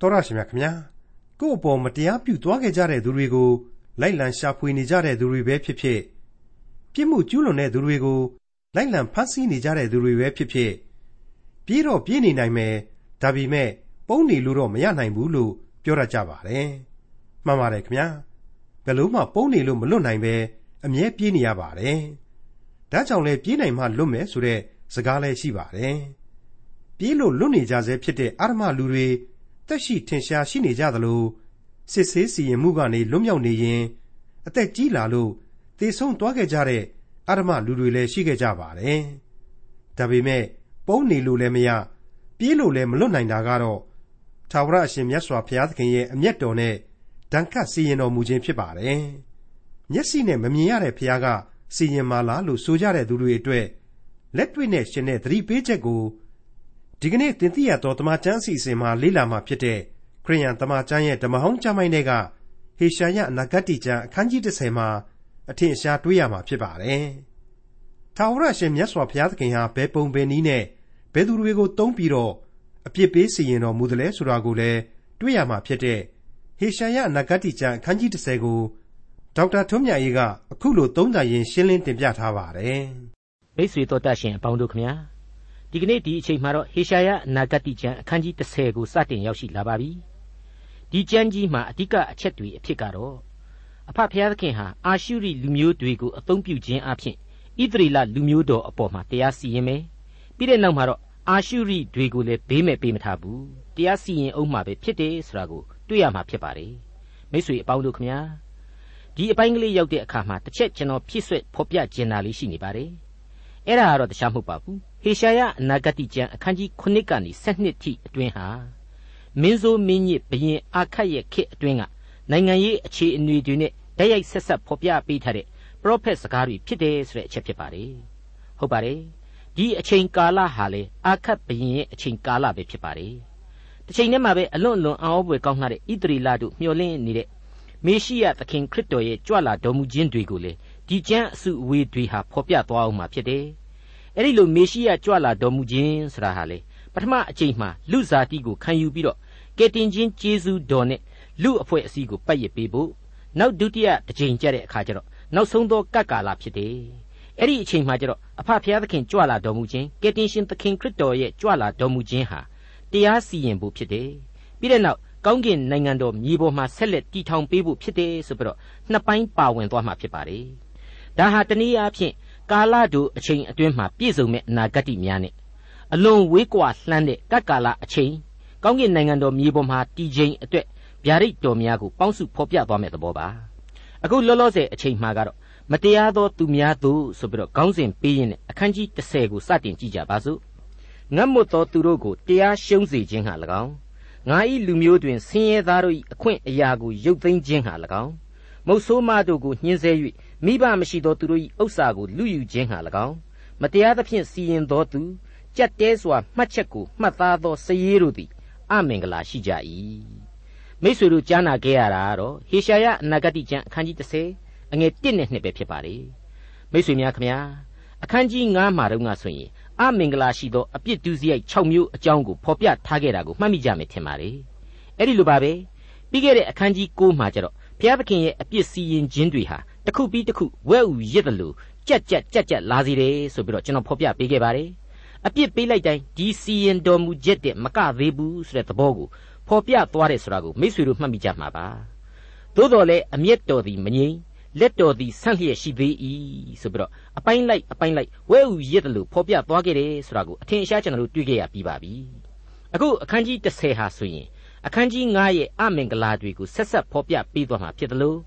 တော်ရရှိမြခင်ဗျာကိုယ့်အပေါ်မတရားပြုသွားခဲ့ကြတဲ့သူတွေကိုလိုက်လံရှာဖွေနေကြတဲ့သူတွေပဲဖြစ်ဖြစ်ပြစ်မှုကျူးလွန်တဲ့သူတွေကိုလိုက်လံဖမ်းဆီးနေကြတဲ့သူတွေပဲဖြစ်ဖြစ်ပြေးတော့ပြေးနေနိုင်မယ်ဒါပေမဲ့ပုံနေလို့တော့မရနိုင်ဘူးလို့ပြောရကြပါတယ်မှန်ပါတယ်ခင်ဗျာဘယ်လို့မှပုံနေလို့မလွတ်နိုင်ပဲအမြဲပြေးနေရပါတယ်ဒါကြောင့်လဲပြေးနိုင်မှလွတ်မယ်ဆိုတဲ့စကားလည်းရှိပါတယ်ပြေးလို့လွတ်နေကြဆဲဖြစ်တဲ့အာရမလူတွေ တက်ရှိထင်ရှားရှိနေကြသလိုစစ်ဆေးစီရင်မှုကနေလွတ်မြောက်နေရင်အသက်ကြီးလာလို့သေဆုံးသွားခဲ့ကြတဲ့အာရမလူတွေလည်းရှိခဲ့ကြပါတယ်ဒါပေမဲ့ပုံနေလို့လည်းမရပြေးလို့လည်းမလွတ်နိုင်တာကတော့ထာဝရအရှင်မြတ်စွာဘုရားသခင်ရဲ့အမျက်တော်နဲ့ဒဏ်ခတ်စီရင်တော်မူခြင်းဖြစ်ပါတယ်မျက်စိနဲ့မမြင်ရတဲ့ဘုရားကစီရင်မာလားလို့ဆိုကြတဲ့သူတွေအတွက်လက်တွေ့နဲ့ရှင်တဲ့သတိပေးချက်ကို ဒီကနေ့သင်သိရသောတမန်ကျမ်းအစီအစဉ်မှာလေ့လာမှာဖြစ်တဲ့ခရိယန်တမန်ကျမ်းရဲ့ဓမ္မဟောင်းကျမ်းပိုင်းတွေကဟေရှာယအနာဂတ်တိကျမ်းအခန်းကြီး30မှာအထင်ရှားတွေ့ရမှာဖြစ်ပါတယ်။ထာဝရရှင်မြတ်စွာဘုရားသခင်ဟာဘယ်ပုံဘယ်နည်းနဲ့ဘယ်သူတွေကိုတုံးပြီးတော့အပြစ်ပေးစီရင်တော်မူတယ်လဲဆိုတာကိုလည်းတွေ့ရမှာဖြစ်တဲ့ဟေရှာယအနာဂတ်တိကျမ်းအခန်းကြီး30ကိုဒေါက်တာထွန်းမြတ်ရေးကအခုလိုသုံးသပ်ရင်းရှင်းလင်းတင်ပြထားပါတယ်။မိတ်ဆွေတို့တတ်ရှင်အပေါင်းတို့ခမညာ ဒီကနေ့ဒီအချိန်မှာတော့ဟေရှာယအနာဂတ်တိကျမ်းအခန်းကြီး30ကိုစတင်ရောက်ရှိလာပါပြီ။ဒီကျမ်းကြီးမှာအဓိကအချက်တွေအဖြစ်ကတော့အဖဖျားသခင်ဟာအာရှုရိလူမျိုးတွေကိုအသုံးပြုခြင်းအပြင်ဣသရေလလူမျိုးတော်အပေါ်မှာတရားစီရင်မယ်။ပြီးတဲ့နောက်မှာတော့အာရှုရိတွေကိုလည်းဘေးမဲ့ပေးမထားဘူး။တရားစီရင်အောင်မှာပဲဖြစ်တယ်ဆိုတာကိုတွေ့ရမှာဖြစ်ပါတယ်။မိတ်ဆွေအပေါင်းတို့ခမညာဒီအပိုင်းကလေးရောက်တဲ့အခါမှာတစ်ချက်ကျွန်တော်ဖြည့်ဆွက်ဖော်ပြကျင်တာလေးရှိနေပါတယ်။အဲ့ဒါကတော့တခြားမဟုတ်ပါဘူး ဟေရှာယအနာဂတိကျမ်းအခန်းကြီး9ကနေ12ထိအတွင်းဟာမင်းဆိုးမင်းညစ်ဘရင်အာခတ်ရဲ့ခေတ်အတွင်းကနိုင်ငံရေးအခြေအနေတွေနဲ့တိုက်ရိုက်ဆက်ဆက်ဖော်ပြပေးထားတဲ့ပရောဖက်စကားတွေဖြစ်တယ်ဆိုတဲ့အချက်ဖြစ်ပါတယ်။ဟုတ်ပါတယ်။ဒီအချိန်ကာလဟာလေအာခတ်ဘရင်ရဲ့အချိန်ကာလပဲဖြစ်ပါတယ်။တစ်ချိန်တည်းမှာပဲအလွန်အလွန်အောပွေကောင်းတဲ့ဣသရီလတို့မျှော်လင့်နေတဲ့မေရှိယသခင်ခရစ်တော်ရဲ့ကြွလာတော်မူခြင်းတွေကိုလေဒီကျမ်းအစုအဝေးတွေဟာဖော်ပြသွားအောင်မှာဖြစ်တယ်။ အဲ့ဒီလိုမေရှိယကြွလာတော်မူခြင်းဆိုတာဟာလေပထမအချိန်မှာလူဇာတိကိုခံယူပြီးတော့ကယ်တင်ခြင်းကျေးဇူးတော်နဲ့လူအဖွဲ့အစည်းကိုပတ်ရပေးဖို့နောက်ဒုတိယတစ်ချိန်ကျတဲ့အခါကျတော့နောက်ဆုံးသောကပ်ကာလဖြစ်တယ်အဲ့ဒီအချိန်မှာကျတော့အဖဖျားသခင်ကြွလာတော်မူခြင်းကယ်တင်ရှင်သခင်ခရစ်တော်ရဲ့ကြွလာတော်မူခြင်းဟာတရားစီရင်ဖို့ဖြစ်တယ်ပြီးတဲ့နောက်ကောင်းကင်နိုင်ငံတော်မြေပေါ်မှာဆက်လက်တည်ထောင်ပေးဖို့ဖြစ်တယ်ဆိုပြီးတော့နှစ်ပိုင်းပါဝင်သွားမှာဖြစ်ပါတယ်ဒါဟာတနည်းအားဖြင့် ကာလတို့အချိန်အတွင်းမှာပြည့်စုံမဲ့အနာဂတ်များနဲ့အလွန်ဝေးကွာလှမ်းတဲ့ကပ်ကာလအချိန်ကောင်းကင်နိုင်ငံတော်မြေပေါ်မှာတည်ခြင်းအတွက်ဗျာဒိတ်တော်များကိုပေါင်းစုဖော်ပြသွားမဲ့သဘောပါအခုလောလောဆယ်အချိန်မှာကတော့မတရားသောသူများတို့ဆိုပြီးတော့ခေါင်းစဉ်ပေးရင်းနဲ့အခန်းကြီး30ကိုစတင်ကြည့်ကြပါစို့ငတ်မွတ်သောသူတို့ကိုတရားရှုံးစေခြင်းဟာ၎င်းငါ၏လူမျိုးတွင်ဆင်းရဲသားတို့၏အခွင့်အရာကိုရုပ်သိမ်းခြင်းဟာ၎င်းမုတ်ဆိုးမတို့ကိုညှင်းဆဲ၍ မိဘမရှိသောသူတို့၏ဥစ္စာကိုလူယူခြင်းဟာ၎င်းမတရားသဖြင့်စီရင်သောသူကြက်တဲစွာမှတ်ချက်ကိုမှတ်သားသောစည်ရည်တို့သည်အမင်္ဂလာရှိကြ၏မိษွေတို့ကြားနာခဲ့ရတာကတော့ဟေရှာယအနာဂတိကျမ်းအခန်းကြီး30အငယ်1နဲ့2ပဲဖြစ်ပါလေမိษွေများခမညာအခန်းကြီး9မှာတော့ငါဆိုရင်အမင်္ဂလာရှိသောအပြစ်ဒုစရိုက်6မျိုးအကြောင်းကိုဖော်ပြထားခဲ့တာကိုမှတ်မိကြမယ်ထင်ပါလေအဲ့ဒီလိုပါပဲပြီးခဲ့တဲ့အခန်းကြီး9မှာကျတော့ဘုရားသခင်ရဲ့အပြစ်စီရင်ခြင်းတွေဟာ တစ်ခုပြီးတစ်ခုဝဲဥရစ်တယ်လို့ကြက်ကြက်ကြက်ကြက်လာစီတယ်ဆိုပြီးတော့ကျွန်တော်ဖော်ပြပေးခဲ့ပါတယ်အပြစ်ပေးလိုက်တိုင်းဒီစီရင်တော်မူချက်တဲ့မကသေးဘူးဆိုတဲ့သဘောကိုဖော်ပြသွားတယ်ဆိုတာကိုမိတ်ဆွေတို့မှတ်မိကြမှာပါသို့တော်လည်းအမျက်တော်သည်မငြိမ်လက်တော်သည်ဆန့်လျက်ရှိသေး၏ဆိုပြီးတော့အပိုင်းလိုက်အပိုင်းလိုက်ဝဲဥရစ်တယ်လို့ဖော်ပြသွားခဲ့တယ်ဆိုတာကိုအထင်ရှားကျွန်တော်တို့တွေ့ခဲ့ရပြီးပါပြီအခုအခန်းကြီး30ဟာဆိုရင်အခန်းကြီး9ရဲ့အမင်္ဂလာတွေကိုဆက်ဆက်ဖော်ပြပေးသွားမှာဖြစ်တယ်လို့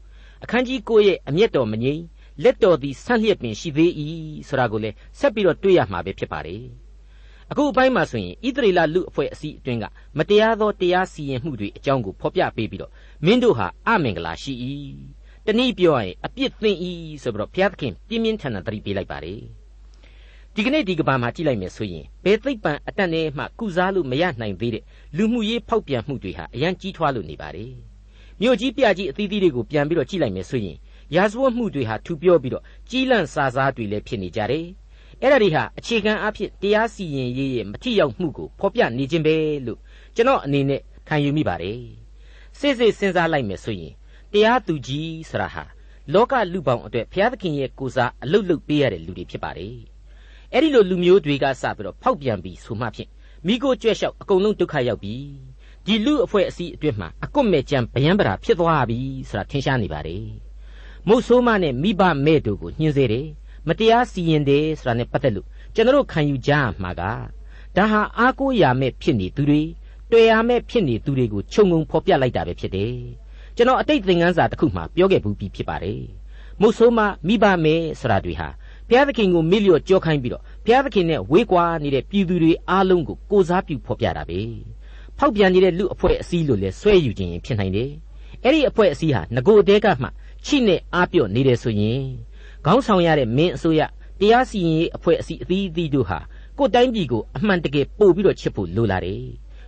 အခန်းကြီး9ရဲ့အမျက်တော်မငြိမ်လက်တော်သည်ဆန့်လျက်ပင်ရှိသေး၏ဆိုတာကိုလည်းဆက်ပြီးတော့တွေ့ရမှာပဲဖြစ်ပါတယ်အခုအပိုင်းမှာဆိုရင်ဣသရေလလူအဖွဲ့အစည်းအတွင်းကမတရားသောတရားစီရင်မှုတွေအကြောင်းကိုဖော်ပြပေးပြီးတော့မင်းတို့ဟာအမင်္ဂလာရှိ၏တနည်းပြောရရင်အပြစ်သင့်၏ဆိုပြီးတော့ဘုရားသခင်ပြင်းပြင်းထန်ထန်သတိပေးလိုက်ပါတယ်ဒီကနေ့ဒီကဘာမှာကြည့်လိုက်မယ်ဆိုရင်ဘယ်သိပ္ပံအတတ်နဲ့မှကုစားလို့မရနိုင်သေးတဲ့လူမှုရေးဖောက်ပြန်မှုတွေဟာအရန်ကြီးထွားလို့နေပါတယ် မြို့ကြီးပြကြီးအသီးသီးတွေကိုပြန်ပြီးတော့ကြည့်လိုက်မယ်ဆိုရင်ရာဇဝတ်မှုတွေဟာထူပြောပြီးတော့ကြီးလန့်စာစားတွေလည်းဖြစ်နေကြတယ်အဲ့ဒါတွေဟာအခြေခံအဖြစ်တရားစီရင်ရေးရဲ့မထီရောက်မှုကိုဖော်ပြနေခြင်းပဲလို့ကျွန်တော်အနေနဲ့တခံယူမိပါတယ်စိတ်စိတ်စဉ်းစားလိုက်မယ်ဆိုရင်တရားသူကြီးဆိုတာဟာလောကလူပေါင်းအတွက်ဘုရားသခင်ရဲ့ကိုစားအလုတ်လုတ်ပေးရတဲ့လူတွေဖြစ်ပါတယ်အဲ့ဒီလိုလူမျိုးတွေကစပြီးတော့ဖောက်ပြန်ပြီးဆိုမှဖြင့်မိကိုကြွက်လျှောက်အကုန်လုံးဒုက္ခရောက်ပြီ ဒီလူအဖွဲ့အစည်းအတွင်းမှာအကွတ်မဲ့ကြံဗျံပရာဖြစ်သွားပြီဆိုတာထင်ရှားနေပါတယ်မုတ်ဆိုးမနဲ့မိဘမဲ့တို့ကိုညှင်းစေတယ်မတရားစီရင်တယ်ဆိုတာနဲ့ပတ်သက်လို့ကျွန်တော်ခံယူကြရမှာကဒါဟာအားကိုးရမဲ့ဖြစ်နေသူတွေတွေ့ရမဲ့ဖြစ်နေသူတွေကိုခြုံငုံဖော်ပြလိုက်တာပဲဖြစ်တယ်ကျွန်တော်အတိတ်သင်ခန်းစာတစ်ခုမှပြောခဲ့ဘူးပြီးဖြစ်ပါတယ်မုတ်ဆိုးမမိဘမဲ့ဆိုတာတွေဟာဘုရားသခင်ကိုမိလျော့ကြောခိုင်းပြီးတော့ဘုရားသခင်နဲ့ဝေးကွာနေတဲ့ပြည်သူတွေအားလုံးကိုကိုစားပြုဖော်ပြတာပဲ ဖောက်ပြန်နေတဲ့လူအဖွဲ့အစည်းလို့လဲဆွဲယူခြင်းဖြစ်နိုင်တယ်အဲ့ဒီအဖွဲ့အစည်းဟာငโกအတဲကမှချိနဲ့အားပြော့နေတယ်ဆိုရင်ခေါင်းဆောင်ရတဲ့မင်းအစိုးရတရားစီရင်ရေးအဖွဲ့အစည်းအသီးသီးတို့ဟာကိုယ်တိုင်းပြည်ကိုအမှန်တကယ်ပို့ပြီးတော့ချစ်ဖို့လိုလာတယ်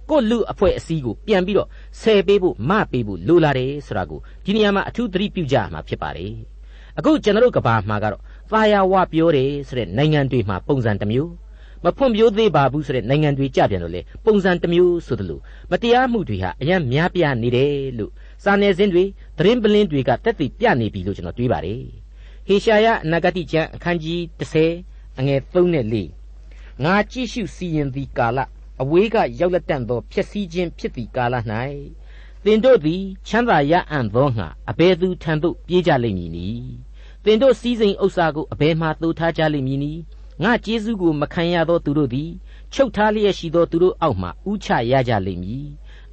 ကိုလူအဖွဲ့အစည်းကိုပြန်ပြီးတော့ဆယ်ပေးဖို့မပေးဖို့လိုလာတယ်ဆိုတာကိုဒီနေရာမှာအထူးသတိပြုကြရမှာဖြစ်ပါတယ်အခုကျွန်တော်တို့ကဘာမှာကတော့သာယာဝပြောတယ်ဆိုတဲ့နိုင်ငံတွေမှာပုံစံတစ်မျိုး မဖွံ့ဖြိုးသေးပါဘူးဆိုတဲ့နိုင်ငံတွေကြပြန်လို့လေပုံစံတစ်မျိုးဆိုသလိုမတရားမှုတွေဟာအများများပြားနေတယ်လို့စာနယ်ဇင်းတွေသတင်းပလင်းတွေကတက်တည်ပြနေပြီလို့ကျွန်တော်တွေးပါတယ်ဟေရှာယအနာဂတိကျမ်းအခန်းကြီး30အငယ်3နဲ့4ငါကြည့်ရှုစီရင်သည်ကာလအဝေးကရောက်လက်တန့်သောဖြစ်စည်းခြင်းဖြစ်သည့်ကာလ၌သင်တို့သည်ချမ်းသာရအံ့သောငါအဘယ်သူထံသို့ပြေးကြလိမ့်မည်နည်းသင်တို့စည်းစိမ်ဥစ္စာကိုအဘယ်မှသို့ထားကြလိမ့်မည်နည်း ငါကျေးဇူးကိုမခံရသောသူတို့သည် ချုပ်ထားလျက်ရှိသောသူတို့အောက်မှဥချရကြလိမ့်မည်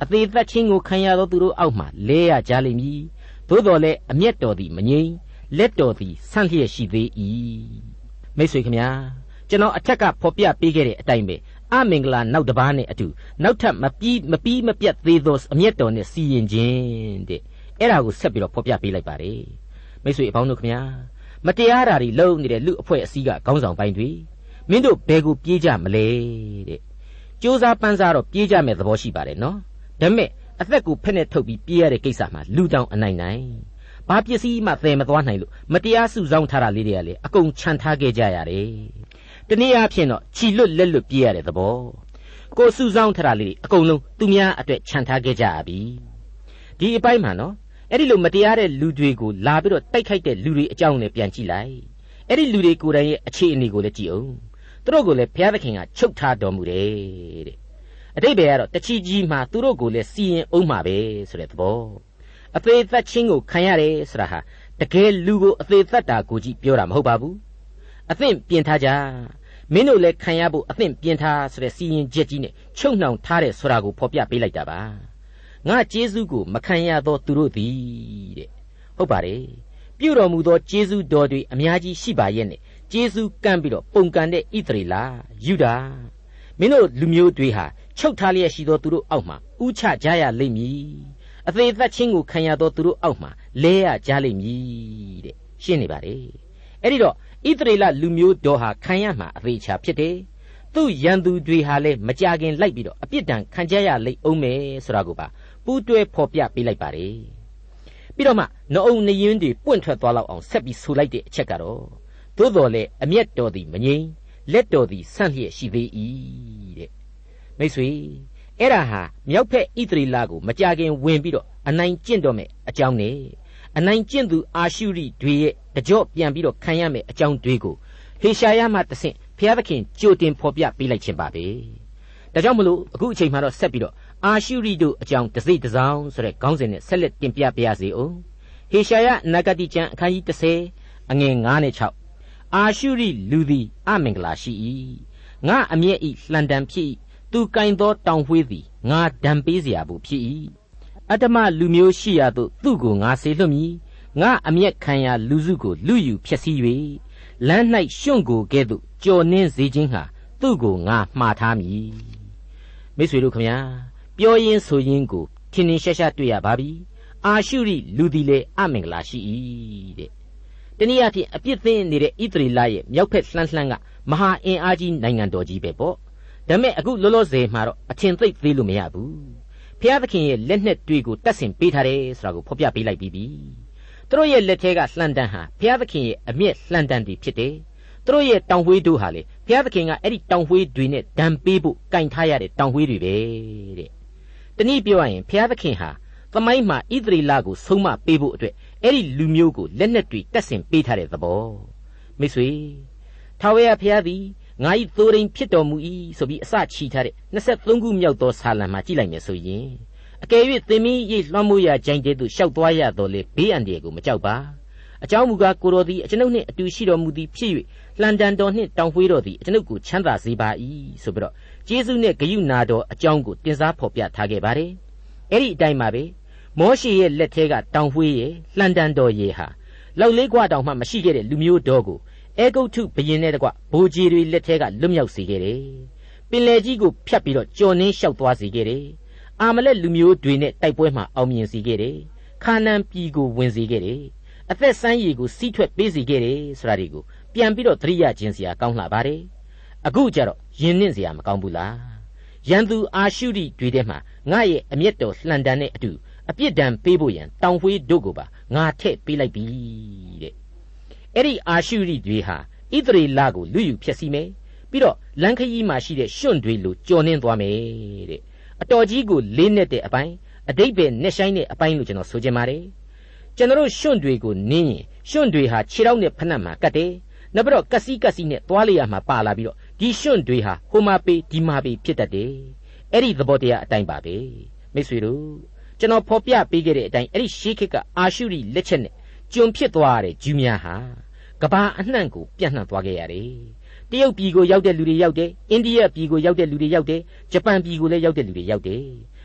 အသေးသက်ချင်းကိုခံရသောသူတို့အောက်မှလဲရကြလိမ့်မည်သို့တော်လည်းအမျက်တော်သည်မငြိမ်လက်တော်သည်ဆန့်လျက်ရှိသေး၏မိတ်ဆွေခင်ဗျာကျွန်တော်အထက်ကဖော်ပြပေးခဲ့တဲ့အတိုင်းပဲအမင်္ဂလာနောက်တစ်ပါးနဲ့အတူနောက်ထပ်မပြီးမပြီးမပြတ်သေးသောအမျက်တော်နဲ့စီရင်ခြင်းတဲ့အဲ့ဒါကိုဆက်ပြီးတော့ဖော်ပြပေးလိုက်ပါတယ်မိတ်ဆွေအပေါင်းတို့ခင်ဗျာ မတရားတာတွေလုံနေတဲ့လူအဖွဲ့အစည်းကခေါင်းဆောင်ပိုင်းတွေမင်းတို့ဘယ်ကိုပြေးကြမလဲတဲ့စူးစမ်းပန်းစားတော့ပြေးကြမယ်သဘောရှိပါတယ်နော်ဒါပေမဲ့အသက်ကိုဖက်နဲ့ထုတ်ပြီးပြေးရတဲ့ကိစ္စမှာလူတောင်အနိုင်နိုင်ဘာပစ္စည်းမှသယ်မသွားနိုင်လို့မတရားစုဆောင်းထားတာလေးတွေကလေအကုန်ခြံထားခဲ့ကြရတယ်တနည်းအားဖြင့်တော့ခြီလွတ်လက်လွတ်ပြေးရတဲ့သဘောကိုစုဆောင်းထားတာလေးအကုန်လုံးသူများအတွက်ခြံထားခဲ့ကြရပြီဒီအပိုင်းမှာနော် အဲ့ဒီလိုမတရားတဲ့လူတွေကိုလာပြီးတော့တိုက်ခိုက်တဲ့လူတွေအကြောင်းနဲ့ပြန်ကြည့်လိုက်အဲ့ဒီလူတွေကိုယ်တိုင်ရဲ့အခြေအနေကိုလည်းကြည့်အောင်သူတို့ကိုလည်းဘုရားသခင်ကချုပ်ထားတော်မူတယ်တဲ့အတိတ်ဘယ်ကတော့တချီကြီးမှာသူတို့ကိုလည်းစီရင်အောင်မှာပဲဆိုတဲ့သဘောအသေးသက်ချင်းကိုခံရတယ်ဆိုတာဟာတကယ်လူကိုအသေးသက်တာကိုကြည့်ပြောတာမဟုတ်ပါဘူးအသင့်ပြင်ထားကြမင်းတို့လည်းခံရဖို့အသင့်ပြင်ထားဆိုတဲ့စီရင်ချက်ကြီးနဲ့ချုပ်နှောင်ထားတဲ့ဆိုတာကိုဖော်ပြပေးလိုက်တာပါ ငါကျေးဇူးကိုမခံရသောသူတို့သည်တဲ့ဟုတ်ပါတယ်ပြုတော်မူသောကျေးဇူးတော်တွေအများကြီးရှိပါရဲ့နဲ့ကျေးဇူးကမ်းပြီးတော့ပုံကန်တဲ့ဣသရေလယူဒာမင်းတို့လူမျိုးတွေဟာချုပ်ထားလျက်ရှိသောသူတို့အောက်မှာဥချကြရလိမ့်မည်အသေးသက်ချင်းကိုခံရသောသူတို့အောက်မှာလဲရကြလိမ့်မည်တဲ့ရှင်းနေပါလေအဲ့ဒီတော့ဣသရေလလူမျိုးတော်ဟာခံရမှာအသေးချာဖြစ်တယ်သူ့ရန်သူတွေဟာလည်းမကြခင်လိုက်ပြီးတော့အပြစ်ဒဏ်ခံကြရလိမ့်အောင်မယ်ဆိုတာကိုပါ ပူးတွဲဖော်ပြပေးလိုက်ပါတယ်ပြီးတော့မှနှုံနရင်တွေပွင့်ထွက်သွားလောက်အောင်ဆက်ပြီးဆူလိုက်တဲ့အချက်ကတော့သို့တော်လေအမျက်တော်သည်မငြိမ်လက်တော်သည်ဆန့်လျက်ရှိသေး၏တဲ့မိတ်ဆွေအဲ့ဒါဟာမြောက်ဖက်ဣသရေလကိုမကြခင်ဝင်ပြီးတော့အနိုင်ကျင့်တော့မယ်အကြောင်းနဲ့အနိုင်ကျင့်သူအာရှုရိတွေရဲ့တကြော့ပြန်ပြီးတော့ခံရမယ်အကြောင်းတွေကိုဟေရှာယမှတဆင့်ဘုရားသခင်ကြိုတင်ဖော်ပြပေးလိုက်ခြင်းပါပဲဒါကြောင့်မလို့အခုအချိန်မှတော့ဆက်ပြီးတော့ အာရှုရိတို့အကြောင်းတစိတစောင်းဆိုတဲ့ခေါင်းစဉ်နဲ့ဆက်လက်တင်ပြပါရစေအောင်ဟေရှာယနဂတိကျမ်းအခန်းကြီး30အငယ်9နဲ့6အာရှုရိလူသည်အမင်္ဂလာရှိ၏ငါအမျက်ဤလှန်တံဖြစ်၏သူကင်သောတောင်ဝှေးသည်ငါဒံပေးเสียဘူးဖြစ်၏အတ္တမလူမျိုးရှိရာသို့သူ့ကိုငါဆေလွတ်မည်ငါအမျက်ခံရာလူစုကိုလူယူဖျက်ဆီး၍လမ်း၌ရှွန့်ကိုကဲ့သို့ကြော်နှင်းစေခြင်းဟာသူ့ကိုငါမှားထားမည်မိတ်ဆွေတို့ခမညာ ပြောရင်းဆိုရင်းကိုထင်ထင်ရှားရှားတွေ့ရပါပြီအာရှုရိလူသည်လေအမင်္ဂလာရှိ၏တဲ့တနည်းအားဖြင့်အပြစ်သင်းနေတဲ့ဣသရေလရဲ့မြောက်ဖက်လှမ်းလှမ်းကမဟာအင်အားကြီးနိုင်ငံတော်ကြီးပဲပေါ့ဒါပေမဲ့အခုလောလောဆယ်မှာတော့အထင်သိပ်သေးလို့မရဘူးဖျားသခင်ရဲ့လက်နဲ့တွေကိုတတ်ဆင်ပေးထားတယ်ဆိုတာကိုဖော်ပြပေးလိုက်ပြီးပြီသူတို့ရဲ့လက်ထဲကလှန်တန်းဟာဖျားသခင်ရဲ့အမျက်လှန်တန်းတွေဖြစ်တယ်သူတို့ရဲ့တောင်ဝှေးတို့ဟာလေဘုရားသခင်ကအဲ့ဒီတောင်ဝှေးတွေနဲ့ဒဏ်ပေးဖို့ကင်ထားရတဲ့တောင်ဝှေးတွေပဲတဲ့ တနည်းပြောရရင်ဘုရားသခင်ဟာသမိုင်းမှာဣသရေလကိုဆုံးမပေးဖို့အတွက်အဲ့ဒီလူမျိုးကိုလက်နက်တွေတက်ဆင်ပေးထားတဲ့သဘောမိတ်ဆွေထာဝရဘုရားသည်ငါ၏သိုးရင်းဖြစ်တော်မူ၏ဆိုပြီးအစချီထားတဲ့23ခုမြောက်သောဆာလံမှာကြည့်လိုက်မယ်ဆိုရင်အကယ်၍သင်မင်းရိပ်လွှမ်းမိုးရာဂျိုင်းတဲသို့ရှောက်သွားရတော်လေဘေးအန္တရာယ်ကိုမကြောက်ပါအကြောင်းမူကားကိုတော်သည်အကျွန်ုပ်နှင့်အတူရှိတော်မူသည်ဖြစ်၍လှန်တန်တော်နှင့်တောင်ဝှေးတော်သည်အကျွန်ုပ်ကိုချမ်းသာစေပါ၏ဆိုပြီးတော့ ကျေးဇူးနဲ့ဂရုဏာတော်အကြောင်းကိုတင်စားဖော်ပြထားခဲ့ပါတယ်။အဲ့ဒီအတိုင်းပါပဲ။မောရှေရဲ့လက်ထဲကတောင်ဖွေးရဲ့လှန်တန်တော်ရေဟာလောက်လေးကွာတောင်မှမရှိခဲ့တဲ့လူမျိုးတော်ကိုအဲဂုတ်ထုဘရင်နဲ့တကွဘိုးကြီးတွေလက်ထဲကလွတ်မြောက်စေခဲ့တယ်။ပင်လယ်ကြီးကိုဖြတ်ပြီးတော့ကြော်နှင်းလျှောက်သွားစေခဲ့တယ်။အာမလက်လူမျိုးတွေနဲ့တိုက်ပွဲမှာအောင်မြင်စေခဲ့တယ်။ခါနန်ပြည်ကိုဝင်စေခဲ့တယ်။အသက်ဆန်းရည်ကိုစီးထွက်ပေးစေခဲ့တယ်ဆိုတာတွေကိုပြန်ပြီးတော့သတိရခြင်းစရာကောင်းလှပါတယ်။အခုကြတော့ ယဉ်နှင့်စရာမကောင်းဘူးလားရန်သူအာရှုရိတွေထဲမှာငါရဲ့အမျက်တော်လှန်တန်တဲ့အတူအပြစ်ဒဏ်ပေးဖို့ရန်တောင်ဝှေးတို့ကိုပါငါထည့်ပေးလိုက်ပြီတဲ့အဲ့ဒီအာရှုရိတွေဟာဣသရေလကိုလူယူဖျက်ဆီးမယ်ပြီးတော့လန်ခရီးမှာရှိတဲ့ရွှွန့်တွေလိုကြော်နှင်းသွားမယ်တဲ့အတော်ကြီးကိုလေးနဲ့တဲ့အပိုင်းအတိတ်ပဲနဲ့ဆိုင်တဲ့အပိုင်းလို့ကျွန်တော်ဆိုချင်ပါတယ်ကျွန်တော်ရွှွန့်တွေကိုနင်းရင်ရွှွန့်တွေဟာခြေထောက်နဲ့ဖက်နှက်မှာကတ်တယ်နောက်ပြီးတော့ကက်စီကက်စီနဲ့သွားလိုက်ရမှာပါလာပြီးတော့ ဒီရွှွန့်တွေဟာဟိုမှာပေးဒီမှာပေးဖြစ်တတ်တယ်အဲ့ဒီသဘောတရားအတိုင်းပါပဲမိတ်ဆွေတို့ကျွန်တော်ဖော်ပြပေးခဲ့တဲ့အတိုင်းအဲ့ဒီရှေးခေတ်ကအာရှုရိလက်ချက်နဲ့ကျွန်ဖြစ်သွားတဲ့ဂျူးများဟာကဘာအနှံ့ကိုပြန့်နှံ့သွားခဲ့ရတယ်တရုတ်ပြည်ကိုရောက်တဲ့လူတွေရောက်တယ်အိန္ဒိယပြည်ကိုရောက်တဲ့လူတွေရောက်တယ်ဂျပန်ပြည်ကိုလည်းရောက်တဲ့လူတွေရောက်တယ်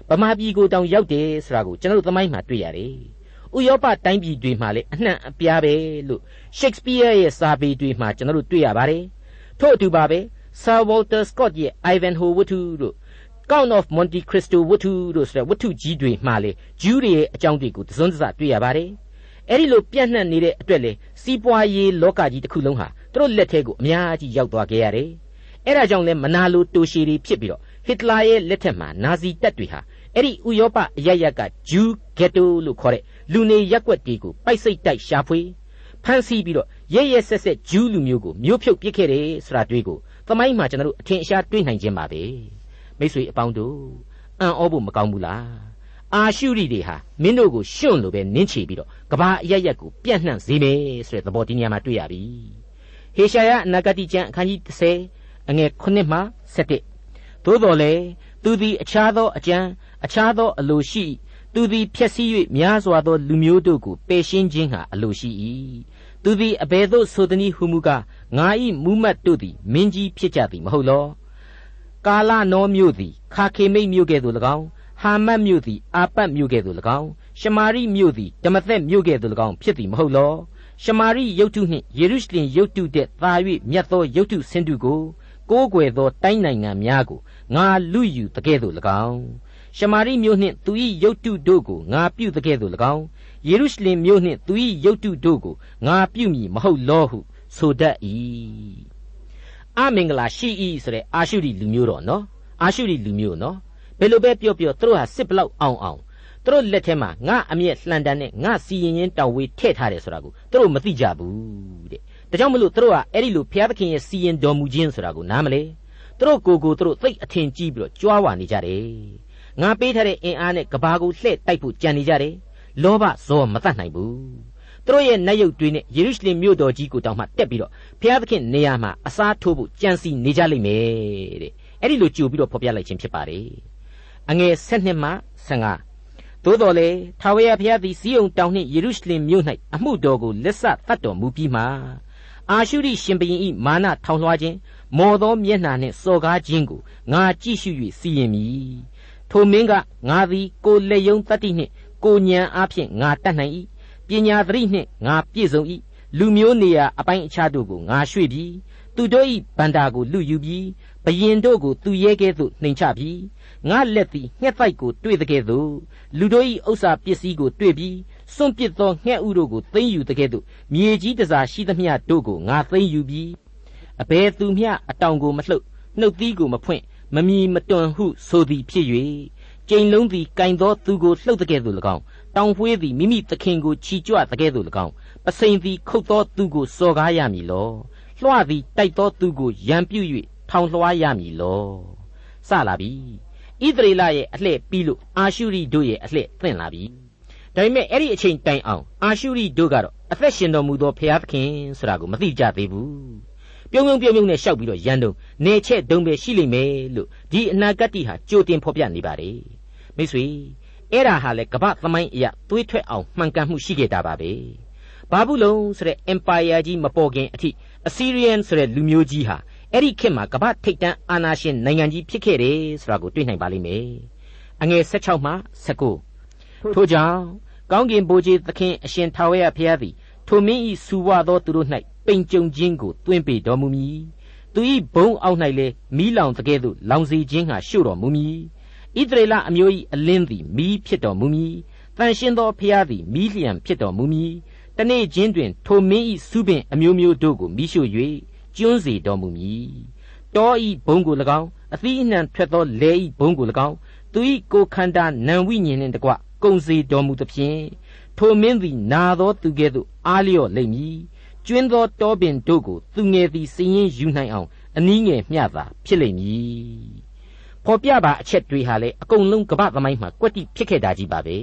ဗမာပြည်ကိုတောင်ရောက်တယ်ဆိုတာကိုကျွန်တော်တို့သမိုင်းမှာတွေ့ရတယ်ဥရောပတိုင်းပြည်တွေမှာလည်းအနှံ့အပြားပဲလို့ Shakespeare ရဲ့စာပေတွေမှာကျွန်တော်တို့တွေ့ရပါတယ်ထို့အတူပါပဲ Sir Walter Scott ရဲ့ Ivanhoe ဝတ္ထုတို့ Count of Monte Cristo ဝတ္ထုတို့ဆိုတဲ့ဝတ္ထုကြီးတွေမှာလေဂျူးတွေရဲ့အကြောင်းတွေကိုသစွန်းသစတွေ့ရပါတယ်အဲ့ဒီလိုပြန့်နှံ့နေတဲ့အတွက်လေစီးပွားရေးလောကကြီးတစ်ခုလုံးဟာသူတို့လက်ထဲကိုအများကြီးရောက်သွားခဲ့ရတယ်အဲ့ဒါကြောင့်လဲမနာလိုတိုရှီတွေဖြစ်ပြီးတော့ဟစ်တလာရဲ့လက်ထက်မှာနာဇီတပ်တွေဟာအဲ့ဒီဥရောပအရရက်ကဂျူးဂက်တိုလို့ခေါ်တဲ့လူနေရက်ွက်တွေကိုပိုက်စိတ်တိုက်ရှာဖွေဖမ်းဆီးပြီးတော့ရဲရဲဆက်ဆက်ဂျူးလူမျိုးကိုမျိုးဖြုတ်ပစ်ခဲ့တယ်ဆိုတာတွေ့ကို သမိုင်းမှာကျွန်တော်တို့အထင်အရှားတွေ့နိုင်ခြင်းပါပဲမိတ်ဆွေအပေါင်းတို့အံ့ဩဖို့မကောင်းဘူးလားအာရှုရိတွေဟာမင်းတို့ကိုရှွန့်လို့ပဲနင်းချပြီးတော့ကဘာအရရက်ကိုပြန့်နှံ့စေမယ်ဆိုတဲ့သဘောတရားမှာတွေ့ရပြီဟေရှာယအနာဂတိကျမ်းအခန်းကြီး30အငယ်9မှ17သို့တော်လေသူသည်အခြားသောအကျမ်းအခြားသောအလိုရှိသူသည်ဖြည့်ဆည်း၍များစွာသောလူမျိုးတို့ကိုပယ်ရှင်းခြင်းဟာအလိုရှိ၏သူသည်အဘယ်သို့ဆိုသည်ဟုမူကား ငါ၏မူမတ်တို့သည်မင်းကြီးဖြစ်ကြသည်မဟုတ်လောကာလနောမြို့သည်ခါခေမိတ်မြို့ကဲ့သို့၎င်းဟာမတ်မြို့သည်အာပတ်မြို့ကဲ့သို့၎င်းရှမာရိမြို့သည်ဓမ္မသက်မြို့ကဲ့သို့၎င်းဖြစ်သည်မဟုတ်လောရှမာရိယုတ်တုနှင့်ယေရုရှလင်ယုတ်တုတဲ့သာ၍မြတ်သောယုတ်တုဆင်းတုကိုကိုးကွယ်သောတိုင်းနိုင်ငံများကိုငါလူယူတကဲ့သို့၎င်းရှမာရိမြို့နှင့်သူ၏ယုတ်တုတို့ကိုငါပြုတကဲ့သို့၎င်းယေရုရှလင်မြို့နှင့်သူ၏ယုတ်တုတို့ကိုငါပြုမည်မဟုတ်လောဟု ဆိုတတ်၏အမင်္ဂလာရှိ၏ဆိုတဲ့အာရှုရိလူမျိုးတော်နော်အာရှုရိလူမျိုးနော်ဘယ်လိုပဲပြောပြောသူတို့ဟာစစ်ဘလောက်အောင်အောင်သူတို့လက်ထဲမှာငါအမျက်လှန်တန်နဲ့ငါစီရင်ရင်တောင်ဝေးထည့်ထားတယ်ဆိုတာကိုသူတို့မသိကြဘူးတဲ့ဒါကြောင့်မလို့သူတို့ကအဲ့ဒီလိုဘုရားသခင်ရဲ့စီရင်တော်မူခြင်းဆိုတာကိုနားမလဲသူတို့ကိုယ်ကိုသူတို့သိအထင်ကြီးပြီးတော့ကြွားဝါနေကြတယ်ငါပေးထားတဲ့အင်အားနဲ့ကဘာကိုလှဲ့တိုက်ဖို့ကြံနေကြတယ်လောဘဇောမတတ်နိုင်ဘူး သူတို့ရဲ့နတ်ရုပ်တွေနဲ့ယေရုရှလင်မြို့တော်ကြီးကိုတောင်မှတက်ပြီးတော့ဘုရားသခင်နေရာမှာအစားထိုးဖို့ကြံစီနေကြလိမ့်မယ်တဲ့အဲ့ဒီလိုကြိုပြီးတော့ဖော်ပြလိုက်ခြင်းဖြစ်ပါတယ်အငယ်7မှ15သို့တော်လေထာဝရဘုရားသည်စီယုန်တောင်နှင့်ယေရုရှလင်မြို့၌အမှုတော်ကိုလက်ဆသတ်တော်မူပြီးမှအာရှုရိရှင်ဘုရင်၏မာနထောင်လွှားခြင်းမော်သောမျက်နှာနှင့်စော်ကားခြင်းကိုငါကြည့်ရှု၍စီရင်မည်ထိုမင်းကငါသည်ကိုလက်ယုံတတ္တိနှင့်ကိုညံအားဖြင့်ငါတတ်နိုင်၏ ပညာသတိနှင့်ငါပြည့်စုံ၏လူမျိုးနေရာအပိုင်းအခြားတို့ကိုငါရွှေ့ပြီးသူတို့၏ဗန္တာကိုလူယူပြီးဘယင်တို့ကိုသူရဲကဲ့သို့နှိမ်ချပြီးငါလက်သည်ငှက်တိုက်ကိုတွေ့တဲ့ကဲ့သို့လူတို့၏ဥစ္စာပစ္စည်းကိုတွေ့ပြီးစွန့်ပစ်သောငှက်ဥတို့ကိုသိမ်းယူတဲ့ကဲ့သို့မြေကြီးတစားရှိသမျှတို့ကိုငါသိမ်းယူပြီးအဘယ်သူမျှအတောင်ကိုမလှုပ်နှုတ်သီးကိုမဖွင့်မမီမတွန်ဟုဆိုသည်ဖြစ်၍ကျိန်လုံးသည်ကင်သောသူကိုလှုပ်တဲ့ကဲ့သို့၎င်း တောင်ဖွေးသည်မိမိသခင်ကိုချီကြွတဲ့ကဲ့သို့၎င်းပစိန်သည်ခုတ်သောသူကိုစော်ကားရမည်လောလွှသည်တိုက်သောသူကိုရံပြုတ်၍ထောင်လွှားရမည်လောစလာပြီဣဣသရေလရဲ့အလှည့်ပြီးလို့အာရှုရိတို့ရဲ့အလှည့်သင့်လာပြီဒါပေမဲ့အဲ့ဒီအချိန်တိုင်အောင်အာရှုရိတို့ကတော့အသက်ရှင်တော်မူသောဘုရားသခင်ဆိုတာကိုမသိကြသေးဘူးပြုံးပြုံးပြုံးပြုံးနဲ့ရှောက်ပြီးတော့ရန်တုံနေချက်တုံးပဲရှိလိမ့်မယ်လို့ဒီအနာဂတ်တိဟာကြိုတင်ဖော်ပြနေပါတယ်မိတ်ဆွေ အဲ့ဒါဟာလေကမ္ဘာသမိုင်းအရာသွေးထွက်အောင်မှန်ကန်မှုရှိခဲ့တာပါပဲဘာဘူးလုံဆိုတဲ့ empire ကြီးမပေါ်ခင်အထိ Assyrian ဆိုတဲ့လူမျိုးကြီးဟာအဲ့ဒီခေတ်မှာကမ္ဘာထိပ်တန်းအာဏာရှင်နိုင်ငံကြီးဖြစ်ခဲ့တယ်ဆိုတာကိုတွေ့နိုင်ပါလိမ့်မယ်အငယ်16မှ19ထို့ကြောင့်ကောင်းကင်ဘိုးကြီးသခင်အရှင်ထာဝရဘုရားသည်ထိုမင်းဤစူဝသောသူတို့၌ပိန်ကြုံခြင်းကိုတွင်းပေတော်မူမည်သူဤဘုံအောက်၌လည်းမိလောင်တကဲ့သို့လောင်စီခြင်းဟာရှို့တော်မူမည် ဣသရေလအမျိုး၏အလင်းသည်မိဖြစ်တော်မူမည်တန်ရှင်းသောဖျားသည်မိလျံဖြစ်တော်မူမည်တနေ့ချင်းတွင်ထိုမင်း၏စုပင်အမျိုးမျိုးတို့ကိုမိရှို့၍ကျွန်းစေတော်မူမည်တောဤဘုံကို၎င်းအသီးအနှံထွက်သောလေဤဘုံကို၎င်းသူဤကိုခန္ဓာနံဝိညာဉ်နှင့်တကွကုံစေတော်မူသဖြင့်ထိုမင်းသည်နာသောသူကဲ့သို့အားလျော့လိမ့်မည်ကျွင်းသောတောပင်တို့ကိုသူငယ်သည်စည်ရင်ယူနိုင်အောင်အနည်းငယ်မျှသာဖြစ်လိမ့်မည် ဖော်ပြပါအချက်တွေဟာလေအကုန်လုံးကပ္ပသမိုင်းမှာကွက်တိဖြစ်ခဲ့တာကြီးပါပဲ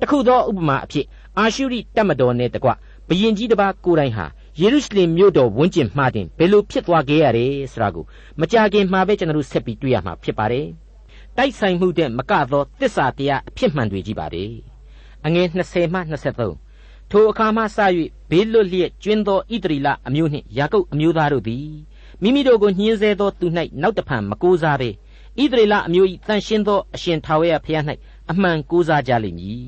တခုသောဥပမာအဖြစ်အာရှုရိတပ်မတော်နဲ့တကွဘယင်ကြီးတစ်ပါးကိုယ်တိုင်ဟာယေရုရှလင်မြို့တော်ဝန်းကျင်မှာတင်ဘယ်လိုဖြစ်သွားခဲ့ရတယ်ဆိုတာကိုမကြခင်မှာပဲကျွန်တော်တို့ဆက်ပြီးတွေ့ရမှာဖြစ်ပါတယ်တိုက်ဆိုင်မှုတဲ့မကသောတစ္ဆာတရားအဖြစ်မှန်တွေကြီးပါပဲအငယ်20မှ23ထိုအခါမှစ၍ဘေးလွတ်လျက်ကျွင်းသောဣတရီလအမျိုးနှင့်ယာကုပ်အမျိုးသားတို့သည်မိမိတို့ကိုညှင်းဆဲသောသူ၌နောက်တဖန်မကိုးစားဘဲ ဣသရေလအမျိုး၏တန်ရှင်းသောအရှင်ထာဝရဘုရား၌အမှန်ကိုးစားကြလိမ့်မည်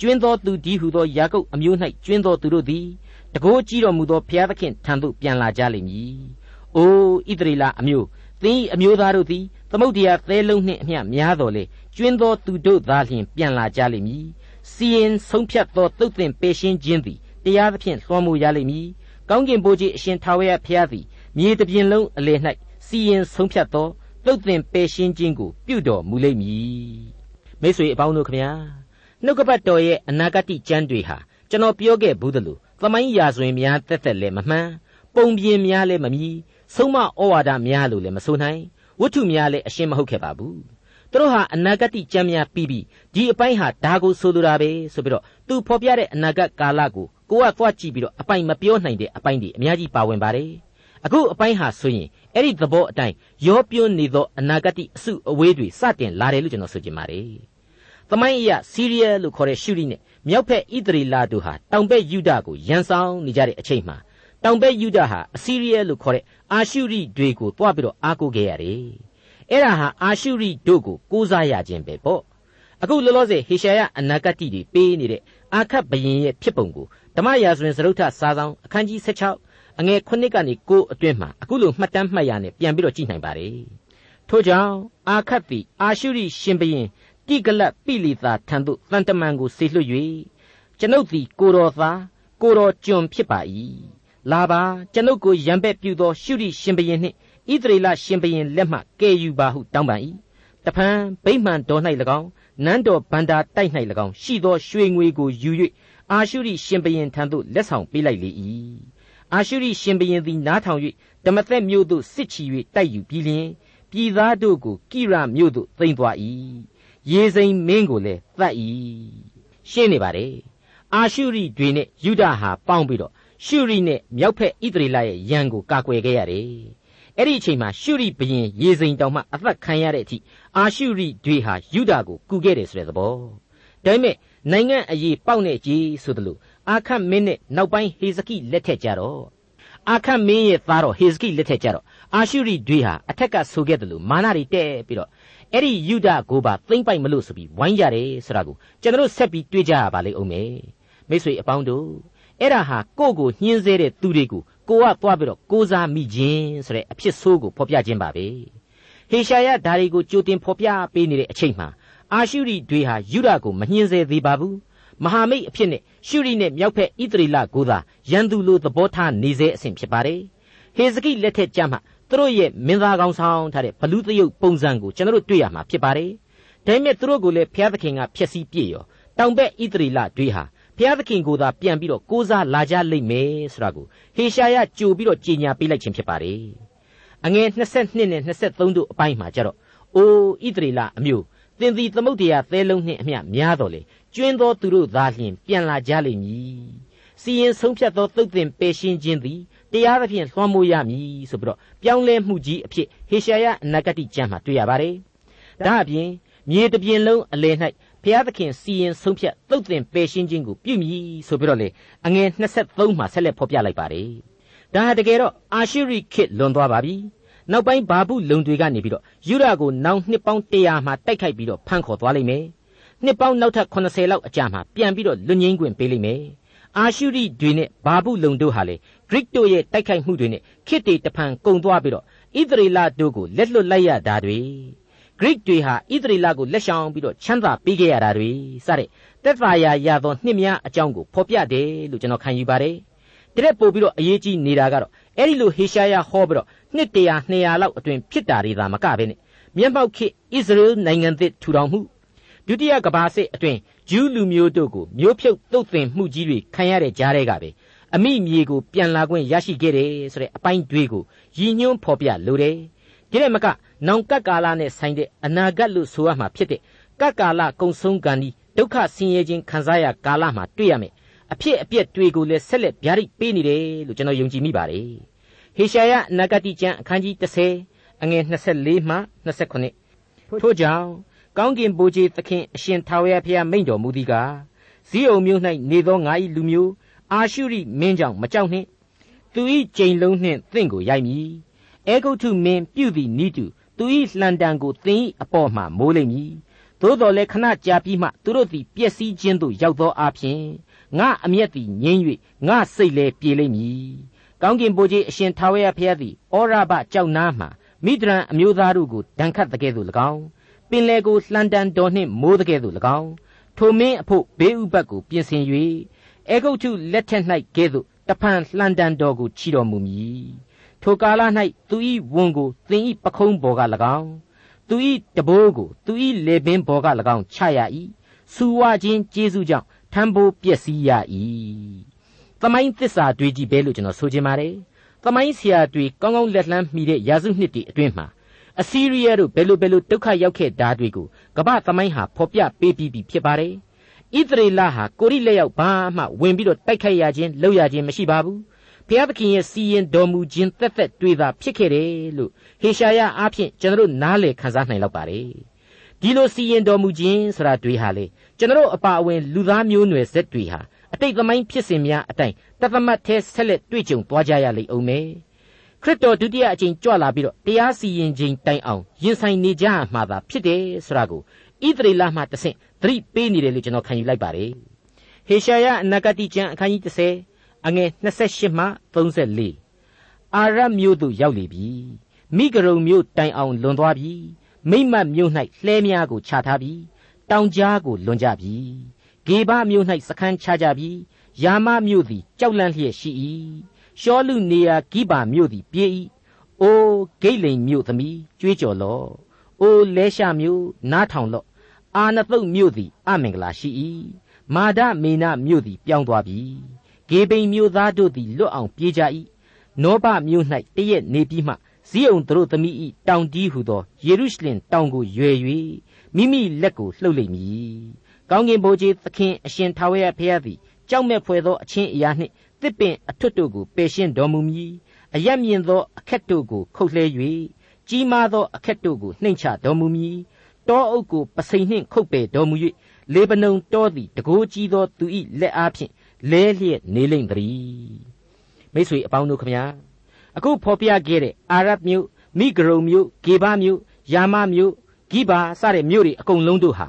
ကျွင်းသောသူဒီဟုသောယာကုပ်အမျိုး၌ကျွင်းသောသူတို့သည်တကိုးကြည့်တော်မူသောဘုရားသခင်ထံသို့ပြန်လာကြလိမ့်မည်။အိုဣသရေလအမျိုးသင်၏အမျိုးသားတို့သည်သမုတ်တရားသဲလုံးနှင့်အမျှများတော်လေကျွင်းသောသူတို့သာလျှင်ပြန်လာကြလိမ့်မည်။စီရင်ဆုံးဖြတ်သောတုတ်သင်ပေရှင်းခြင်းသည်တရားသဖြင့်လွှမ်းမိုးရလိမ့်မည်။ကောင်းကင်ဘိုးကြီးအရှင်ထာဝရဘုရားသည်မြေတပြင်လုံးအလယ်၌စီရင်ဆုံးဖြတ်သော တုတ်သင်ပေရှင်းခြင်းကိုပြုတော်မူလိမ့်မည်။မိတ်ဆွေအပေါင်းတို့ခမညာနှုတ်ကပတ်တော်ရဲ့အနာဂတ်ကျမ်းတွေဟာကျွန်တော်ပြောခဲ့ဘူးသလိုသမိုင်းရာဇဝင်များတက်တက်လည်းမမှန်ပုံပြင်များလည်းမမြည်ဆုံးမဩဝါဒများလို့လည်းမဆိုနိုင်ဝတ္ထုများလည်းအရှင်းမဟုတ်ခဲ့ပါဘူးသူတို့ဟာအနာဂတ်ကျမ်းများပြီးပြီးဒီအပိုင်းဟာဒါကိုဆိုလိုတာပဲဆိုပြီးတော့သူဖော်ပြတဲ့အနာဂတ်ကာလကိုကိုကသွားကြည့်ပြီးတော့အပိုင်မပြောနိုင်တဲ့အပိုင်းတွေအများကြီးပါဝင်ပါတယ်အခုအပိုင်းဟာဆိုရင်အဲ့ဒီသဘောအတိုင်း ရောပြွန်းနေသောအနာဂတ်အစုအဝေးတွေစတင်လာတယ်လို့ကျွန်တော်ဆိုချင်ပါတယ်သမိုင်းအရစီးရီးယားလို့ခေါ်တဲ့ရှုရီနဲ့မြောက်ဖက်ဣသရေလတို့ဟာတောင်ဘက်ယူဒကိုရန်ဆောင်နေကြတဲ့အချိန်မှာတောင်ဘက်ယူဒဟာအစီးရီးယားလို့ခေါ်တဲ့အာရှုရိတွေကိုတွားပြီးတော့အားကိုးခဲ့ရတယ်။အဲ့ဒါဟာအာရှုရိတို့ကိုကိုးစားရခြင်းပဲပေါ့။အခုလောလောဆယ်ဟေရှာယအနာဂတ်တွေပေးနေတဲ့အာခတ်ဘယင်ရဲ့ဖြစ်ပုံကိုဓမ္မရာဇဝင်စရုပ်ထစာဆောင်အခန်းကြီး16 အငယ်9ကနေ9အတွင်းမှာအခုလိုမှတ်တမ်းမှတ်ရနဲ့ပြန်ပြီးတော့ကြည့်နိုင်ပါတယ်။ထို့ကြောင့်အာခတ်သည်အာရှုရိရှင်ဘရင်တိကလတ်ပိလီသာထံသို့တန်တမန်ကိုဆေလွှတ်၍ကျွန်ုပ်သည်ကိုတော်သားကိုတော်ကျွန်ဖြစ်ပါ၏လာပါကျွန်ုပ်ကိုရံပက်ပြုသောရှုရိရှင်ဘရင်နှင့်ဣသရေလရှင်ဘရင်လက်မှကယ်ယူပါဟုတောင်းပန်၏တဖန်ဗိမှန်တော်၌၎င်းနန်းတော်ဗန္တာတိုက်၌၎င်းရှိသောရွှေငွေကိုယူ၍အာရှုရိရှင်ဘရင်ထံသို့လက်ဆောင်ပေးလိုက်လေ၏ အာရှုရိရှင်ဘရင်သည်နားထောင်၍ဓမ္မသက်မြို့သို့စစ်ချီ၍တိုက်ယူပြီးလျှင်ပြည်သားတို့ကိုကိရမြို့သို့သိမ်းသွား၏ရေစိမ်မင်းကိုလည်းသတ်၏ရှင်းနေပါတယ်အာရှုရိတွေနဲ့ယူဒဟာပေါင်းပြီးတော့ရှုရိနဲ့မြောက်ဖက်ဣသရေလရဲ့ရန်ကိုကာကွယ်ခဲ့ရတယ်အဲ့ဒီအချိန်မှာရှုရိဘရင်ရေစိမ်တောင်မှအသက်ခံရတဲ့အထိအာရှုရိတွေဟာယူဒကိုကူခဲ့တယ်ဆိုတဲ့သဘောဒါပေမဲ့နိုင်ငံအရေးပေါက်နေကြီးဆိုသလို အာခတ်မင်းနဲ့နောက်ပိုင်းဟေဇကိလက်ထက်ကြတော့အာခတ်မင်းရဲ့သားတော်ဟေဇကိလက်ထက်ကြတော့အာရှုရိတွေဟာအထက်ကဆိုခဲ့တယ်လို့မာနတွေတဲ့ပြီးတော့အဲ့ဒီယူဒကိုပါသိမ့်ပိုက်မလို့ဆိုပြီးဝိုင်းကြတယ်ဆိုတာကိုကျွန်တော်ဆက်ပြီးတွေးကြရပါလိမ့်အောင်မယ်မိတ်ဆွေအပေါင်းတို့အဲ့ဒါဟာကိုယ့်ကိုညှင်းဆဲတဲ့သူတွေကိုကိုကသွားပြီးတော့ကိုးစားမိခြင်းဆိုတဲ့အဖြစ်ဆိုးကိုဖော်ပြခြင်းပါပဲဟေရှာယဓာရီကိုကြိုတင်ဖော်ပြပေးနေတဲ့အချိန်မှာအာရှုရိတွေဟာယူဒကိုမညှင်းဆဲသေးပါဘူး မဟာမိတ်အဖြစ်နဲ့ရှုရိနဲ့မြောက်ဖက်ဣသရေလကိုသာရန်သူလိုသဘောထားနေစေအဆင့်ဖြစ်ပါတယ်ဟေဇကိလက်ထက်ကြမှာသူတို့ရဲ့မင်းသားကောင်းဆောင်ထားတဲ့ဘလူးသရုပ်ပုံစံကိုကျွန်တော်တို့တွေ့ရမှာဖြစ်ပါတယ်ဒါပေမဲ့သူတို့ကိုလည်းဘုရားသခင်ကဖျက်ဆီးပြည့်ရောတောင်ဘက်ဣသရေလတွေဟာဘုရားသခင်ကိုသာပြန်ပြီးတော့ကိုးစားလာကြလိမ့်မယ်ဆိုတာကိုဟေရှာယကြိုပြီးတော့ကြေညာပေးလိုက်ခြင်းဖြစ်ပါတယ်။အငယ်22နဲ့23တို့အပိုင်းမှာကျတော့အိုဣသရေလအမျိုး သင်သည်သမုတ်တရားသဲလုံးနှင့်အမျှများတော်လေကျွင်းသောသူတို့သာလျှင်ပြန်လာကြလိမ့်မည်စီရင်ဆုံးဖြတ်သောသုတ်သင်ပယ်ရှင်းခြင်းသည်တရားသဖြင့်လွှမ်းမိုးရမည်ဆိုပြီးတော့ပြောင်းလဲမှုကြီးအဖြစ်ဟေရှာယအနာဂတိကျမ်းမှာတွေ့ရပါတယ်ဒါအပြင်မြေတပြင်လုံးအလယ်၌ဘုရားသခင်စီရင်ဆုံးဖြတ်သုတ်သင်ပယ်ရှင်းခြင်းကိုပြုမည်ဆိုပြီးတော့လေအငယ်23မှာဆက်လက်ဖော်ပြလိုက်ပါတယ်ဒါဟာတကယ်တော့အာရှုရိခေတ်လွန်သွားပါပြီ နောက်ပိုင်းဘာဘူးလုံတွေကနေပြီးတော့ယူရကိုနောင်နှစ်ပေါင်း100မှာတိုက်ခိုက်ပြီးတော့ဖမ်းခေါ်သွားလိမ့်မယ်နှစ်ပေါင်းနောက်ထပ်80လောက်အကြာမှာပြန်ပြီးတော့လွတ်ငင်းခွင့်ပေးလိမ့်မယ်အာရှုရိတွေနဲ့ဘာဘူးလုံတို့ဟာလေဂရိတို့ရဲ့တိုက်ခိုက်မှုတွေနဲ့ခေတ်တွေတဖန်ကုံသွားပြီးတော့ဣသရေလတို့ကိုလက်လွတ်လိုက်ရတာတွေဂရိတွေဟာဣသရေလကိုလက်ရှောင်ပြီးတော့ချမ်းသာပေးခဲ့ရတာတွေစတဲ့သက်သာရာရသောနှစ်များအကြောင်းကိုဖော်ပြတယ်လို့ကျွန်တော်ခံယူပါတယ်တရက်ပို့ပြီးတော့အရေးကြီးနေတာကတော့ အဲ့ဒီလိုဟေရှာယဟောပြီးတော့နှစ်တရာ200လောက်အတွင်ဖြစ်တာတွေသာမကဘဲနဲ့မျက်မှောက်ခေဣသရေလနိုင်ငံသစ်ထူထောင်မှုဒုတိယကဘာစစ်အတွင်ဂျူးလူမျိုးတို့ကိုမျိုးဖြုတ်တုတ်တင်မှုကြီးတွေခံရတဲ့ကြားတွေကပဲအမိမြေကိုပြန်လာခွင့်ရရှိခဲ့တယ်ဆိုတဲ့အပိုင်းတွေကိုရည်ညွှန်းဖော်ပြလိုတယ်ဒီတဲ့မကနောင်ကပ်ကာလနဲ့ဆိုင်တဲ့အနာဂတ်လို့ဆိုရမှာဖြစ်တဲ့ကပ်ကာလကုံဆုံးကံဒီဒုက္ခဆင်းရဲခြင်းခံစားရကာလမှာတွေ့ရမယ် အဖြစ်အပျက်တွေကိုလည်းဆက်လက်ဗျာဒိတ်ပေးနေတယ်လို့ကျွန်တော်ယုံကြည်မိပါတယ်ဟေရှာယနဂတိကျမ်းအခန်းကြီး30အငယ်24မှ29ထို့ကြောင့်ကောင်းကင်ဘိုးကြီးသခင်အရှင်ထာဝရဘုရားမိန့်တော်မူသည်ကားဇီးအုံမြို့၌နေသောငါ၏လူမျိုးအာရှုရိမင်းကြောင့်မကြောက်နှင့်သူ၏ကြိမ်လုံးနှင့်သင်ကိုရိုက်မည်အဲဂုတ်ထုမင်းပြုသည်နီးတူသူ၏လှန်တံကိုသင်၏အပေါ်မှမိုးလိမ့်မည်သို့တော်လည်းခဏကြာပြီးမှသူတို့သည်ပျက်စီးခြင်းသို့ရောက်သောအပြင် ငါအမျက်သည်ငြိမ့်၍ငါစိတ်လည်းပြေလိမ့်မည်ကောင်းကင်ဘုရားအရှင်ထာဝရဘုရားသည်ဩရဘကြောက်နားမှမိဒရန်အမျိုးသားတို့ကိုဒဏ်ခတ်တကဲ့သို့၎င်းပင်လေကိုလှန်တန်တော်နှင့်မိုးတကဲ့သို့၎င်းထိုမင်းအဖို့ဘေးဥပတ်ကိုပြင်ဆင်၍အေဂုတ်ထုလက်ထက်၌ကဲ့သို့တဖန်လှန်တန်တော်ကိုချီတော်မူမည်ထိုကာလ၌သူ၏ဝန်ကိုသင်၏ပခုံးပေါ်က၎င်းသူ၏တဘိုးကိုသူ၏လေပင်ပေါ်က၎င်းချရ၏စူဝါခြင်းကျေးဇူးကြောင့် ထံပိုးပျက်စီးရ၏သမိုင်းသစ္စာတွေကြီးပဲလို့ကျွန်တော်ဆိုချင်ပါတယ်သမိုင်းဆရာတွေကောင်းကောင်းလက်လှမ်းမိတဲ့ရာစုနှစ်တွေအတွင်းမှာအစီရီးယားတို့ဘယ်လိုဘယ်လိုဒုက္ခရောက်ခဲ့တာတွေကိုကမ္ဘာသမိုင်းဟာဖော်ပြပေးပြီးပြီဖြစ်ပါတယ်ဣသရေလဟာကိုရိလက်ရောက်ဘာမှဝင်ပြီးတော့တိုက်ခိုက်ရခြင်းလုပ်ရခြင်းမရှိပါဘူးဘုရားသခင်ရဲ့စီရင်တော်မူခြင်းသက်သက်တွေ့တာဖြစ်ခဲ့တယ်လို့ဟေရှာယအားဖြင့်ကျွန်တော်တို့နားလည်ခန်းစားနိုင်လောက်ပါတယ်ဒီလိုစီရင်တော်မူခြင်းဆိုတာတွေဟာလေ ကျွန်တော်တို့အပါအဝင်လူသားမျိုးနွယ်ဆက်တွေဟာအတိတ်သမိုင်းဖြစ်စဉ်များအတိုင်းတသမတ်သေးဆက်လက်တွေ့ကြုံသွားကြရလိမ့်အောင်မယ်ခရစ်တော်ဒုတိယအကြိမ်ကြွလာပြီးတော့တရားစီရင်ခြင်းတိုင်အောင်ရင်ဆိုင်နေကြမှာသာဖြစ်တယ်ဆိုတာကိုဣသရေလမှတဆင့်သတိပေးနေတယ်လို့ကျွန်တော်ခံယူလိုက်ပါတယ်ဟေရှာယအနာဂတိကျမ်းအခန်းကြီး30အငယ်28မှ34အာရမြို့သို့ရောက်လေပြီမိဂရုံမြို့တိုင်အောင်လွန်သွားပြီမိမတ်မြို့၌လှဲများကိုခြာထားပြီ တောင်ကြားကိုလွန်ကြပြီဂေဘမြို့၌စခန်းချကြပြီယာမမြို့သည်ကြောက်လန့်လျက်ရှိ၏ရှောလူနေရာဂိဘာမြို့သည်ပြေး၏အိုးဂိတ်လိန်မြို့သမီးကြွေးကြော်လော့အိုးလဲရှာမြို့နားထောင်လော့အာနသုတ်မြို့သည်အမင်္ဂလာရှိ၏မာဒမေနမြို့သည်ပြောင်းသွားပြီဂေဘိန်မြို့သားတို့သည်လွတ်အောင်ပြေးကြ၏နောဘမြို့၌တရက်နေပြီးမှဇီးအောင်တို့သမီး၏တောင်တီးဟုသောယေရုရှလင်တောင်ကိုရွယ်၍ မိမိလက်ကိုလှုပ်လိမ့်မည်ကောင်းကင်ဘုရားသခင်အရှင်ထာဝရဘုရားသည်ကြောက်မဲ့ဖွယ်သောအချင်းအရာနှင့်တစ်ပင်အထွတ်တို့ကိုပယ်ရှင်းတော်မူမည်အယက်မြင့်သောအခက်တို့ကိုခုတ်လှဲ၍ကြီးမားသောအခက်တို့ကိုနှိမ်ချတော်မူမည်တောအုပ်ကိုပစိန်နှင့်ခုတ်ပယ်တော်မူ၍လေဗနုန်တောသည်တကိုးကြီးသောသူ၏လက်အားဖြင့်လဲလျက်နေလိမ့်တည်းမိတ်ဆွေအပေါင်းတို့ခမညာအခုဖော်ပြခဲ့တဲ့အာရဗ်မြို့မိဂရုံမြို့ဂေဘမြို့ယာမမြို့ ဂိဘာစတဲ့မြို့တွေအကုန်လုံးတို့ဟာ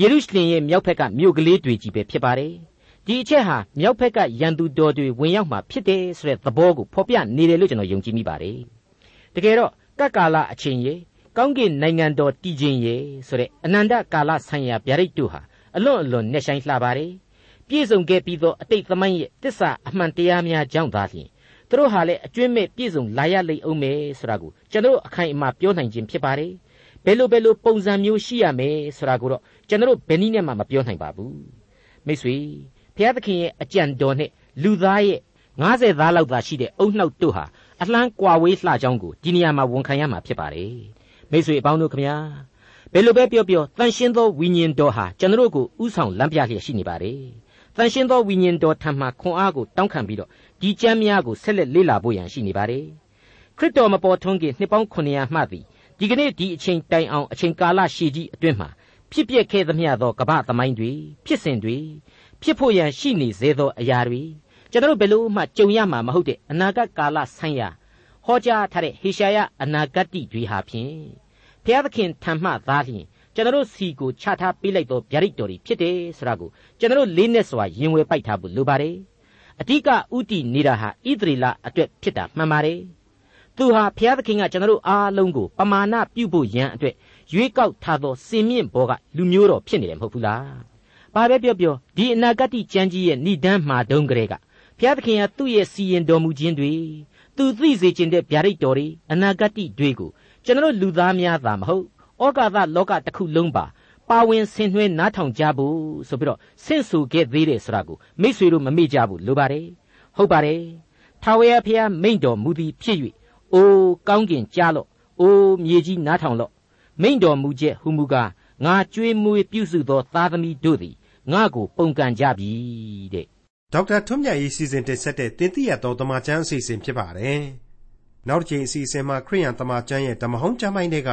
ယေရုရှလင်ရဲ့မြောက်ဘက်ကမြို့ကလေးတွေကြီးပဲဖြစ်ပါတယ်ဒီအချက်ဟာမြောက်ဘက်ကရန်သူတော်တွေဝင်ရောက်မှာဖြစ်တယ်ဆိုတဲ့သဘောကိုဖော်ပြနေတယ်လို့ကျွန်တော်ယုံကြည်မိပါတယ်တကယ်တော့ကပ်ကာလအချိန်ရေကောင်းကင်နိုင်ငံတော်တည်ခြင်းရေဆိုတဲ့အနန္တကာလဆိုင်ရာဗျာဒိတ်တို့ဟာအလွန်အလွန်နဲ့ဆိုင်လှပါတယ်ပြည့်စုံခဲ့ပြီးသောအတိတ်သမိုင်းရဲ့တစ္ဆာအမှန်တရားများကြောင့်သာလျှင်သူတို့ဟာလည်းအကျွင့်မဲ့ပြည့်စုံလာရလိမ့်အောင်မယ်ဆိုတာကိုကျွန်တော်အခိုင်အမာပြောနိုင်ခြင်းဖြစ်ပါတယ် ဘယ်လိုဘယ်လိုပုံစံမျိုးရှိရမယ်ဆိုတာကိုတော့ကျွန်တော်ဘယ်နည်းနဲ့မှမပြောနိုင်ပါဘူးမိတ်ဆွေဘုရားသခင်ရဲ့အကြံတော်နဲ့လူသားရဲ့90သားလောက်သာရှိတဲ့အုံနှောက်တို့ဟာအလှမ်းကွာဝေးလှကြောင်းကိုဒီနေရာမှာဝန်ခံရမှာဖြစ်ပါတယ်မိတ်ဆွေအပေါင်းတို့ခမညာဘယ်လိုပဲပြောပြောတန်ရှင်းသောဝိညာဉ်တော်ဟာကျွန်တော်တို့ကိုဥဆောင်လမ်းပြလျက်ရှိနေပါတယ်တန်ရှင်းသောဝိညာဉ်တော်ထံမှခွန်အားကိုတောင်းခံပြီးတော့ဒီကျမ်းများကိုဆက်လက်လေ့လာဖို့ရန်ရှိနေပါတယ်ခရစ်တော်မပေါ်ထွန်းခင်နှစ်ပေါင်း900မှသည် ဒီကနေ့ဒီအချိန်တိုင်အောင်အချိန်ကာလရှည်ကြီးအတွင်းမှာဖြစ်ပျက်ခဲ့သမျှသောကမ္ဘာသမိုင်းတွေဖြစ်စဉ်တွေဖြစ်ဖို့ရန်ရှိနေသေးသောအရာတွေကျွန်တော်တို့ဘယ်လို့မှကြုံရမှာမဟုတ်တဲ့အနာဂတ်ကာလဆိုင်ရာဟောကြားထားတဲ့ဟေရှာယအနာဂတ်တိတွေဟာဖြင့်ဘုရားသခင်ထံမှသာလျှင်ကျွန်တော်စီကိုချထားပေးလိုက်သောဗျာဒိတ်တော်တွေဖြစ်တယ်ဆိုတာကိုကျွန်တော်လေးနဲ့စွာရင်ဝယ်ပိုက်ထားဖို့လိုပါတယ်အဓိကဥတီနေတာဟာဣသရေလအတွက်ဖြစ်တာမှန်ပါတယ် သူဟာဘုရားသခင်ကကျွန်တော်အားလုံးကိုပမာဏပြုဖို့ရန်အတွက်ရွေးကောက်ထားသောစင်မြင့်ဘောကလူမျိုးတော်ဖြစ်နေတယ်မဟုတ်ဘူးလားဘာပဲပြောပြောဒီအနာဂတ်ကျမ်းကြီးရဲ့ဏိဒန်းမှာတုန်းကလေးကဘုရားသခင်ကသူ့ရဲ့စီရင်တော်မူခြင်းတွေသူသိစေခြင်းတဲ့ဗျာဒိတ်တော်တွေအနာဂတ်တွေကိုကျွန်တော်လူသားများသာမဟုတ်ဩကာသလောကတစ်ခုလုံးပါပါဝင်ဆင်နွှဲနားထောင်ကြဖို့ဆိုပြီးတော့ဆင့်ဆိုခဲ့သေးတယ်ဆိုတာကိုမိษွေတို့မမေ့ကြဘူးလိုပါတယ်ဟုတ်ပါတယ်ထာဝရဘုရားမိန့်တော်မူသည်ဖြစ်၍ အိုးကောင်းကင်ကြားလော့အိုးမြေကြီးနားထောင်လော့မိန့်တော်မူချက်ဟူမူကားငါကြွေးမွေးပြုစုသောသားသမီးတို့သည်ငါကိုပုန်ကန်ကြပြီတဲ့ဒေါက်တာထွန်းမြတ်ရေးစီစဉ်တင်ဆက်တဲ့တင်ပြရတော်တမချန်းအစီအစဉ်ဖြစ်ပါတယ်နောက်တစ်ချိန်အစီအစဉ်မှာခရိယန်တမချန်းရဲ့ဓမ္မဟောင်းကျမ်းပိုင်းတွေက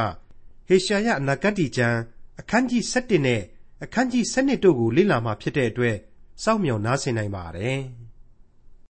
ဟေရှာယအနာဂတ်ကျမ်းအခန်းကြီး7နဲ့အခန်းကြီး7တို့ကိုလေ့လာမှဖြစ်တဲ့အတွက်စောင့်မျှော်နားဆင်နိုင်ပါတယ်။